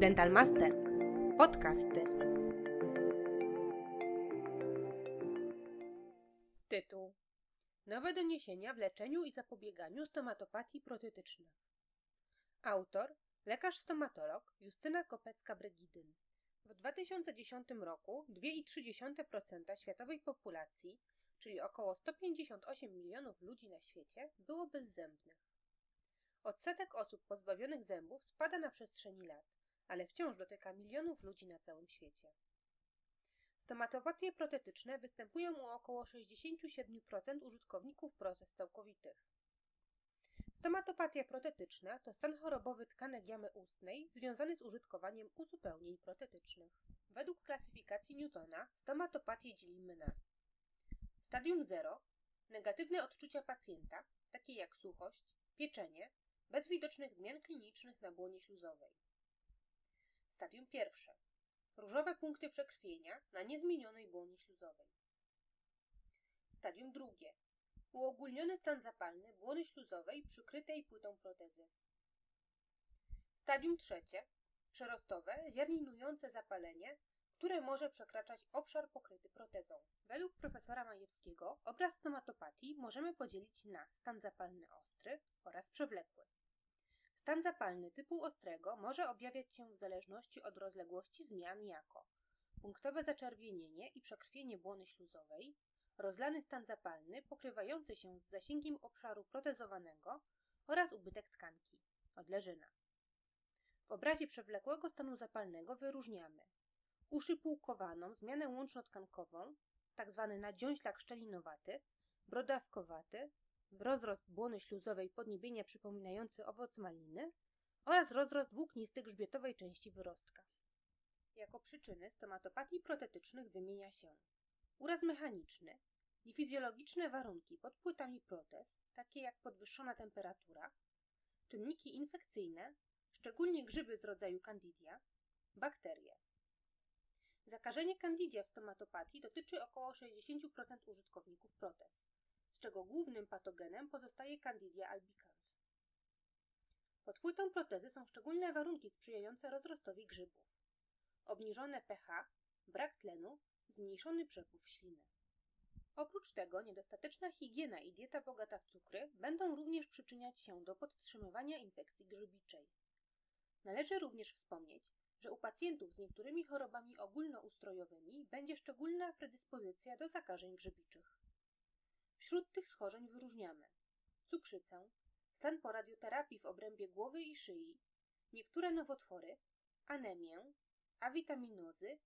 Dental Master. Podcasty. Tytuł. Nowe doniesienia w leczeniu i zapobieganiu stomatopatii protetycznych. Autor lekarz stomatolog Justyna Kopecka-Bregidyn. W 2010 roku 2,3% światowej populacji, czyli około 158 milionów ludzi na świecie, było bezzębnych. Odsetek osób pozbawionych zębów spada na przestrzeni lat, ale wciąż dotyka milionów ludzi na całym świecie. Stomatopatie protetyczne występują u około 67% użytkowników protez całkowitych. Stomatopatia protetyczna to stan chorobowy tkanek jamy ustnej związany z użytkowaniem uzupełnień protetycznych. Według klasyfikacji Newtona stomatopatię dzielimy na Stadium 0 negatywne odczucia pacjenta, takie jak suchość, pieczenie, bez widocznych zmian klinicznych na błonie śluzowej. Stadium pierwsze. Różowe punkty przekrwienia na niezmienionej błonie śluzowej. Stadium drugie. Uogólniony stan zapalny błony śluzowej przykrytej płytą protezy. Stadium trzecie. Przerostowe, ziarninujące zapalenie, które może przekraczać obszar pokryty protezą. Według profesora Majewskiego obraz stomatopatii możemy podzielić na stan zapalny ostry oraz przewlekły. Stan zapalny typu ostrego może objawiać się w zależności od rozległości zmian jako punktowe zaczerwienienie i przekrwienie błony śluzowej, rozlany stan zapalny pokrywający się z zasięgiem obszaru protezowanego oraz ubytek tkanki, odleżyna. W obrazie przewlekłego stanu zapalnego wyróżniamy uszypułkowaną zmianę łącznotkankową, tzw. Tak nadziąślak szczelinowaty, brodawkowaty, rozrost błony śluzowej podniebienia przypominający owoc maliny oraz rozrost włóknisty grzbietowej części wyrostka. Jako przyczyny stomatopatii protetycznych wymienia się uraz mechaniczny, niefizjologiczne warunki pod płytami protez, takie jak podwyższona temperatura, czynniki infekcyjne, szczególnie grzyby z rodzaju Candidia, bakterie. Zakażenie Candidia w stomatopatii dotyczy około 60% użytkowników protez czego głównym patogenem pozostaje Candidia albicans. Pod płytą protezy są szczególne warunki sprzyjające rozrostowi grzybów. Obniżone pH, brak tlenu, zmniejszony przepływ śliny. Oprócz tego niedostateczna higiena i dieta bogata w cukry będą również przyczyniać się do podtrzymywania infekcji grzybiczej. Należy również wspomnieć, że u pacjentów z niektórymi chorobami ogólnoustrojowymi będzie szczególna predyspozycja do zakażeń grzybiczych. Wśród tych schorzeń wyróżniamy cukrzycę, stan po radioterapii w obrębie głowy i szyi, niektóre nowotwory, anemię, awitaminozy,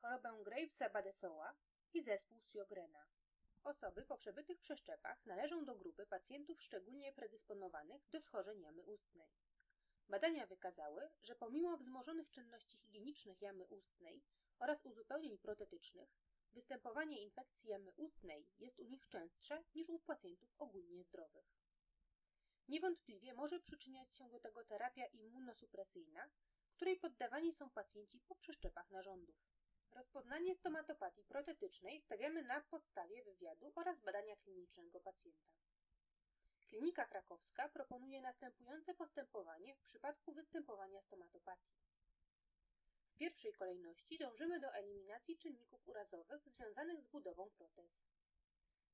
chorobę Gravesa-Badesoła i zespół Sjogrena. Osoby po przebytych przeszczepach należą do grupy pacjentów szczególnie predysponowanych do schorzeń jamy ustnej. Badania wykazały, że pomimo wzmożonych czynności higienicznych jamy ustnej oraz uzupełnień protetycznych, Występowanie infekcji jamy ustnej jest u nich częstsze niż u pacjentów ogólnie zdrowych. Niewątpliwie może przyczyniać się do tego terapia immunosupresyjna, której poddawani są pacjenci po przeszczepach narządów. Rozpoznanie stomatopatii protetycznej stawiamy na podstawie wywiadu oraz badania klinicznego pacjenta. Klinika krakowska proponuje następujące postępowanie w przypadku występowania stomatopatii. W pierwszej kolejności dążymy do eliminacji czynników urazowych związanych z budową protez.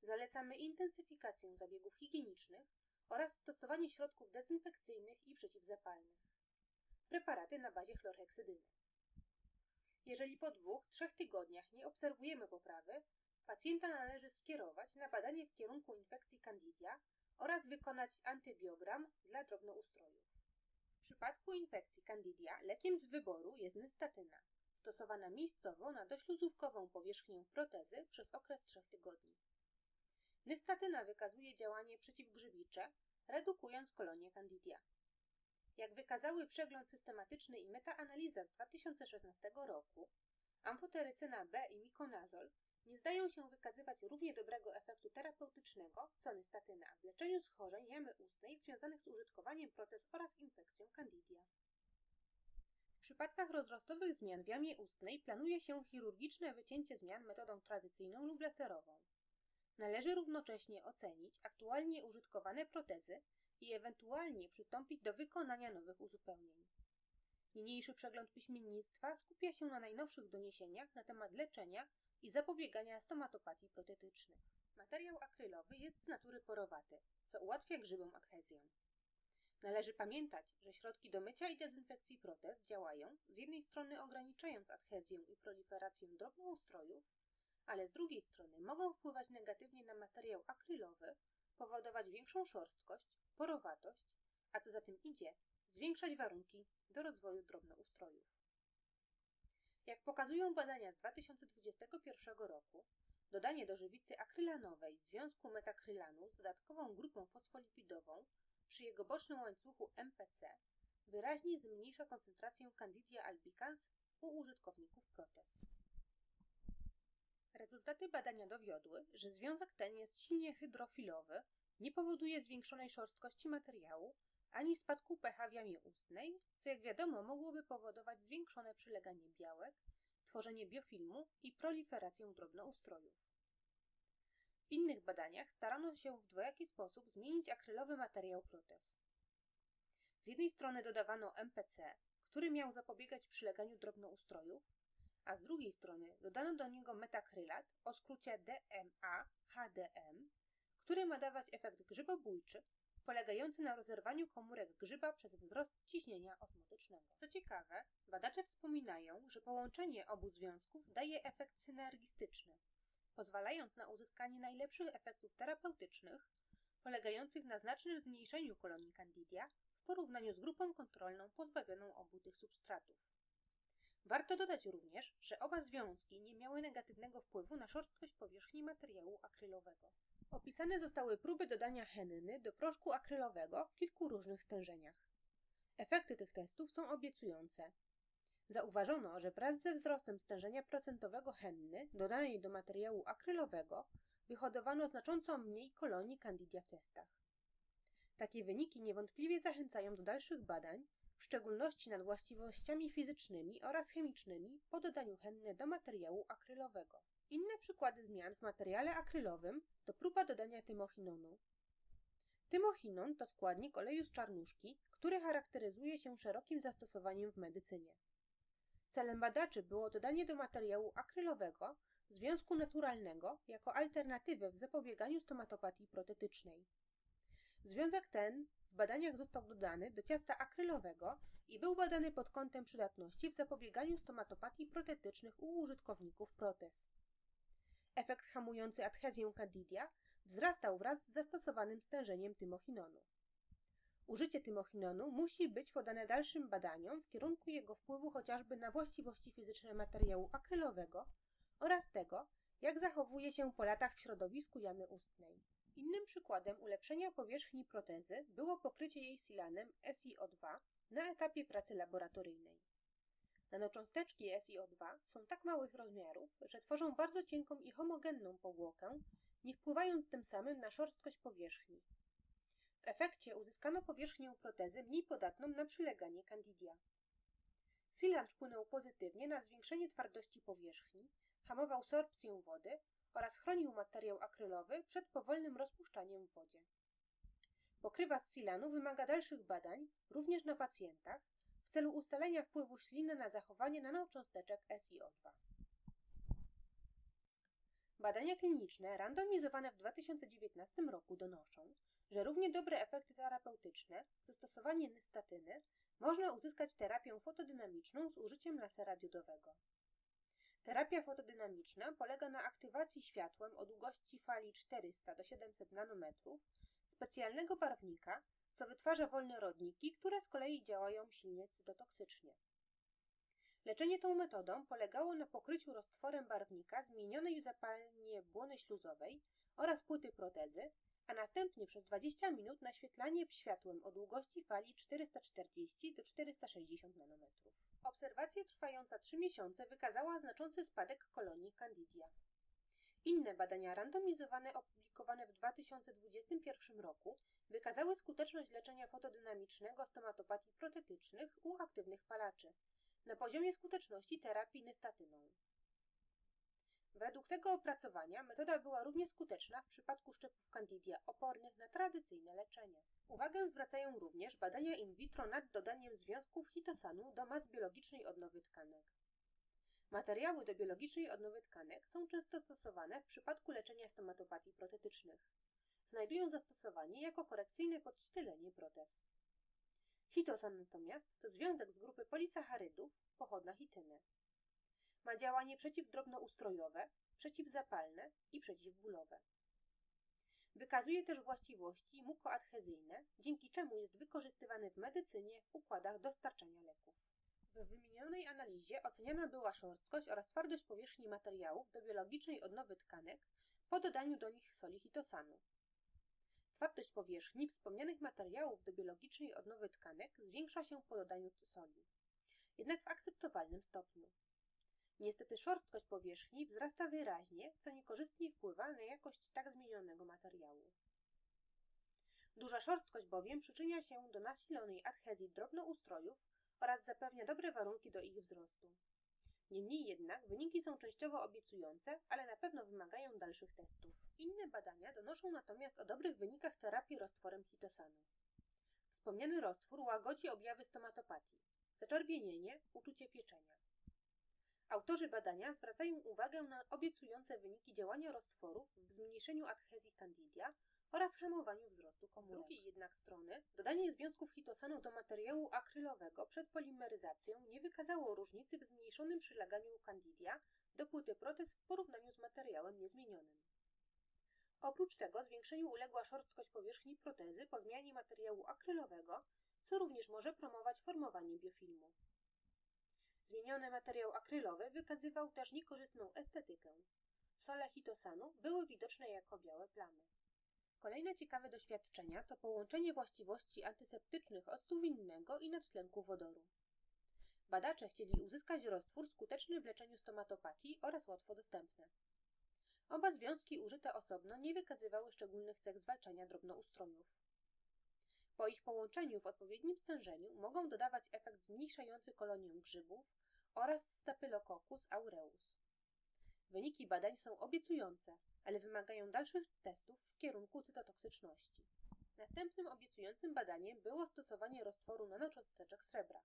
Zalecamy intensyfikację zabiegów higienicznych oraz stosowanie środków dezynfekcyjnych i przeciwzapalnych. Preparaty na bazie chlorheksydyny. Jeżeli po dwóch, trzech tygodniach nie obserwujemy poprawy, pacjenta należy skierować na badanie w kierunku infekcji Candidia oraz wykonać antybiogram dla drobnoustrojów. Przypadku infekcji Candidia lekiem z wyboru jest nystatyna, stosowana miejscowo na dośluzówkową powierzchnię protezy przez okres 3 tygodni. Nystatyna wykazuje działanie przeciwgrzybicze, redukując kolonie Candidia. Jak wykazały przegląd systematyczny i metaanaliza z 2016 roku, amfoterycyna B i mikonazol nie zdają się wykazywać równie dobrego efektu terapeutycznego co nystatyna w leczeniu schorzeń jamy ustnej związanych z użytkowaniem protez oraz infekcją Candidia. W przypadkach rozrostowych zmian w jamie ustnej planuje się chirurgiczne wycięcie zmian metodą tradycyjną lub laserową. Należy równocześnie ocenić aktualnie użytkowane protezy i ewentualnie przystąpić do wykonania nowych uzupełnień. Niniejszy przegląd piśmiennictwa skupia się na najnowszych doniesieniach na temat leczenia i zapobiegania stomatopatii protetycznych. Materiał akrylowy jest z natury porowaty, co ułatwia grzybom adhezję. Należy pamiętać, że środki do mycia i dezynfekcji protez działają z jednej strony ograniczając adhezję i proliferację drobnoustrojów, ale z drugiej strony mogą wpływać negatywnie na materiał akrylowy, powodować większą szorstkość, porowatość, a co za tym idzie, zwiększać warunki do rozwoju drobnoustrojów. Jak pokazują badania z 2021 roku, dodanie do żywicy akrylanowej związku metakrylanu z dodatkową grupą fosfolipidową przy jego bocznym łańcuchu MPC wyraźnie zmniejsza koncentrację Candidia albicans u użytkowników protez. Rezultaty badania dowiodły, że związek ten jest silnie hydrofilowy, nie powoduje zwiększonej szorstkości materiału ani spadku pH w jamie ustnej, co jak wiadomo mogłoby powodować zwiększone przyleganie białek, tworzenie biofilmu i proliferację drobnoustrojów. W innych badaniach starano się w dwojaki sposób zmienić akrylowy materiał protez. Z jednej strony dodawano MPC, który miał zapobiegać przyleganiu drobnoustrojów, a z drugiej strony dodano do niego metakrylat o skrócie DMA-HDM, który ma dawać efekt grzybobójczy, polegający na rozerwaniu komórek grzyba przez wzrost ciśnienia osmotycznego. Co ciekawe, badacze wspominają, że połączenie obu związków daje efekt synergistyczny, pozwalając na uzyskanie najlepszych efektów terapeutycznych, polegających na znacznym zmniejszeniu kolonii Candidia w porównaniu z grupą kontrolną pozbawioną obu tych substratów. Warto dodać również, że oba związki nie miały negatywnego wpływu na szorstkość powierzchni materiału akrylowego. Opisane zostały próby dodania henny do proszku akrylowego w kilku różnych stężeniach. Efekty tych testów są obiecujące. Zauważono, że wraz ze wzrostem stężenia procentowego henny dodanej do materiału akrylowego wyhodowano znacząco mniej kolonii Candidia w testach. Takie wyniki niewątpliwie zachęcają do dalszych badań, w szczególności nad właściwościami fizycznymi oraz chemicznymi po dodaniu henny do materiału akrylowego. Inne przykłady zmian w materiale akrylowym to próba dodania tymochinonu. Tymochinon to składnik oleju z czarnuszki, który charakteryzuje się szerokim zastosowaniem w medycynie. Celem badaczy było dodanie do materiału akrylowego związku naturalnego jako alternatywę w zapobieganiu stomatopatii protetycznej. Związek ten w badaniach został dodany do ciasta akrylowego i był badany pod kątem przydatności w zapobieganiu stomatopatii protetycznych u użytkowników protez. Efekt hamujący adhezję candidia wzrastał wraz z zastosowanym stężeniem tymochinonu. Użycie tymochinonu musi być podane dalszym badaniom w kierunku jego wpływu chociażby na właściwości fizyczne materiału akrylowego oraz tego, jak zachowuje się po latach w środowisku jamy ustnej. Innym przykładem ulepszenia powierzchni protezy było pokrycie jej silanem SiO2 na etapie pracy laboratoryjnej. Nanocząsteczki SiO2 są tak małych rozmiarów, że tworzą bardzo cienką i homogenną powłokę, nie wpływając tym samym na szorstkość powierzchni. W efekcie uzyskano powierzchnię protezy mniej podatną na przyleganie candidia. Silan wpłynął pozytywnie na zwiększenie twardości powierzchni, hamował sorpcję wody oraz chronił materiał akrylowy przed powolnym rozpuszczaniem w wodzie. Pokrywa z silanu wymaga dalszych badań, również na pacjentach, w celu ustalenia wpływu śliny na zachowanie nanocząsteczek SiO2. Badania kliniczne randomizowane w 2019 roku donoszą, że równie dobre efekty terapeutyczne zastosowanie nystatyny można uzyskać terapią fotodynamiczną z użyciem lasera diodowego. Terapia fotodynamiczna polega na aktywacji światłem o długości fali 400 do 700 nanometrów specjalnego barwnika, co wytwarza wolne rodniki, które z kolei działają silnie cytotoksycznie. Leczenie tą metodą polegało na pokryciu roztworem barwnika zmienionej zapalnie błony śluzowej oraz płyty protezy, a następnie przez 20 minut naświetlanie światłem o długości fali 440 do 460 nanometrów. Obserwacja trwająca 3 miesiące wykazała znaczący spadek kolonii Candidia. Inne badania randomizowane opublikowane w 2021 roku wykazały skuteczność leczenia fotodynamicznego stomatopatii protetycznych u aktywnych palaczy na poziomie skuteczności terapii nystatyną. Według tego opracowania metoda była równie skuteczna w przypadku szczepów Candidia opornych na tradycyjne leczenie. Uwagę zwracają również badania in vitro nad dodaniem związków hitosanu do mas biologicznej odnowy tkanek. Materiały do biologicznej odnowy tkanek są często stosowane w przypadku leczenia stomatopatii protetycznych. Znajdują zastosowanie jako korekcyjne podścielenie protez. Hitosan natomiast to związek z grupy polisacharydów pochodna hityny. Ma działanie przeciwdrobnoustrojowe, przeciwzapalne i przeciwbólowe. Wykazuje też właściwości mukoadhezyjne, dzięki czemu jest wykorzystywany w medycynie w układach dostarczania leków. W wymienionej analizie oceniana była szorstkość oraz twardość powierzchni materiałów do biologicznej odnowy tkanek po dodaniu do nich soli hitosanu. Twardość powierzchni wspomnianych materiałów do biologicznej odnowy tkanek zwiększa się po dodaniu soli, jednak w akceptowalnym stopniu. Niestety szorstkość powierzchni wzrasta wyraźnie, co niekorzystnie wpływa na jakość tak zmienionego materiału. Duża szorstkość bowiem przyczynia się do nasilonej adhezji drobnoustrojów oraz zapewnia dobre warunki do ich wzrostu. Niemniej jednak wyniki są częściowo obiecujące, ale na pewno wymagają dalszych testów. Inne badania donoszą natomiast o dobrych wynikach terapii roztworem hitosanu. Wspomniany roztwór łagodzi objawy stomatopatii, zaczerwienienie, uczucie pieczenia. Autorzy badania zwracają uwagę na obiecujące wyniki działania roztworu w zmniejszeniu adhezji candidia oraz hamowaniu wzrostu komórek. Z drugiej jednak strony, dodanie związków hitosanu do materiału akrylowego przed polimeryzacją nie wykazało różnicy w zmniejszonym przyleganiu candidia do płyty protez w porównaniu z materiałem niezmienionym. Oprócz tego zwiększeniu uległa szorstkość powierzchni protezy po zmianie materiału akrylowego, co również może promować formowanie biofilmu. Zmieniony materiał akrylowy wykazywał też niekorzystną estetykę. Sole hitosanu były widoczne jako białe plamy. Kolejne ciekawe doświadczenia to połączenie właściwości antyseptycznych octu winnego i nadtlenku wodoru. Badacze chcieli uzyskać roztwór skuteczny w leczeniu stomatopatii oraz łatwo dostępny. Oba związki użyte osobno nie wykazywały szczególnych cech zwalczania drobnoustrojów. Po ich połączeniu w odpowiednim stężeniu mogą dodawać efekt zmniejszający kolonię grzybów oraz Staphylococcus aureus. Wyniki badań są obiecujące, ale wymagają dalszych testów w kierunku cytotoksyczności. Następnym obiecującym badaniem było stosowanie roztworu nanocząsteczek srebra.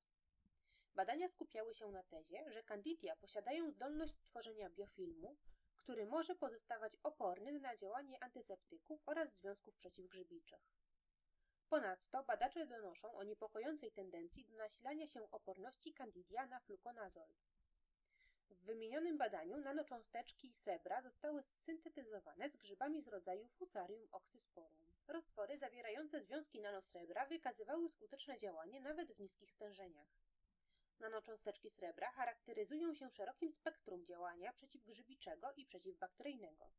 Badania skupiały się na tezie, że candidia posiadają zdolność tworzenia biofilmu, który może pozostawać oporny na działanie antyseptyków oraz związków przeciwgrzybiczych. Ponadto badacze donoszą o niepokojącej tendencji do nasilania się oporności candidia na fluconazol. W wymienionym badaniu nanocząsteczki srebra zostały syntetyzowane z grzybami z rodzaju Fusarium oxysporum. Roztwory zawierające związki nanosrebra wykazywały skuteczne działanie nawet w niskich stężeniach. Nanocząsteczki srebra charakteryzują się szerokim spektrum działania przeciwgrzybiczego i przeciwbakteryjnego.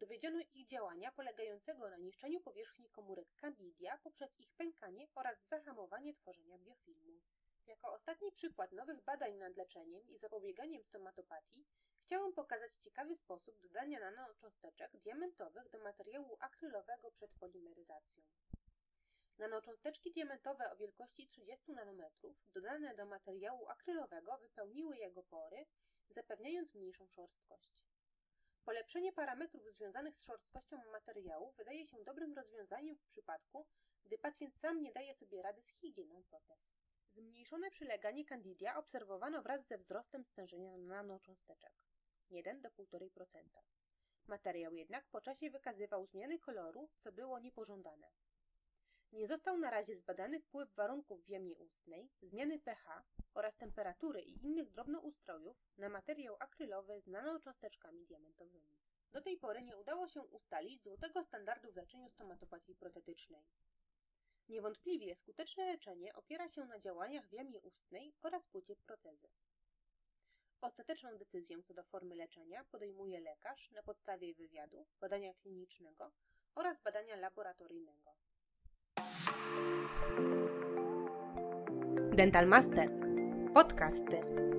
Dowiedziono ich działania polegającego na niszczeniu powierzchni komórek Candidia poprzez ich pękanie oraz zahamowanie tworzenia biofilmu. Jako ostatni przykład nowych badań nad leczeniem i zapobieganiem stomatopatii chciałam pokazać ciekawy sposób dodania nanocząsteczek diamentowych do materiału akrylowego przed polimeryzacją. Nanocząsteczki diamentowe o wielkości 30 nanometrów dodane do materiału akrylowego wypełniły jego pory, zapewniając mniejszą szorstkość. Polepszenie parametrów związanych z szorstkością materiału wydaje się dobrym rozwiązaniem w przypadku, gdy pacjent sam nie daje sobie rady z higieną protez. Zmniejszone przyleganie candidia obserwowano wraz ze wzrostem stężenia nanocząsteczek 1 do 1,5%. Materiał jednak po czasie wykazywał zmiany koloru, co było niepożądane. Nie został na razie zbadany wpływ warunków jamie ustnej, zmiany pH oraz temperatury i innych drobnoustrojów na materiał akrylowy z nanocząsteczkami diamentowymi. Do tej pory nie udało się ustalić złotego standardu w leczeniu stomatopatii protetycznej. Niewątpliwie skuteczne leczenie opiera się na działaniach w jamie ustnej oraz płycie protezy. Ostateczną decyzję co do formy leczenia podejmuje lekarz na podstawie wywiadu, badania klinicznego oraz badania laboratoryjnego. Dental Master. Podcasty.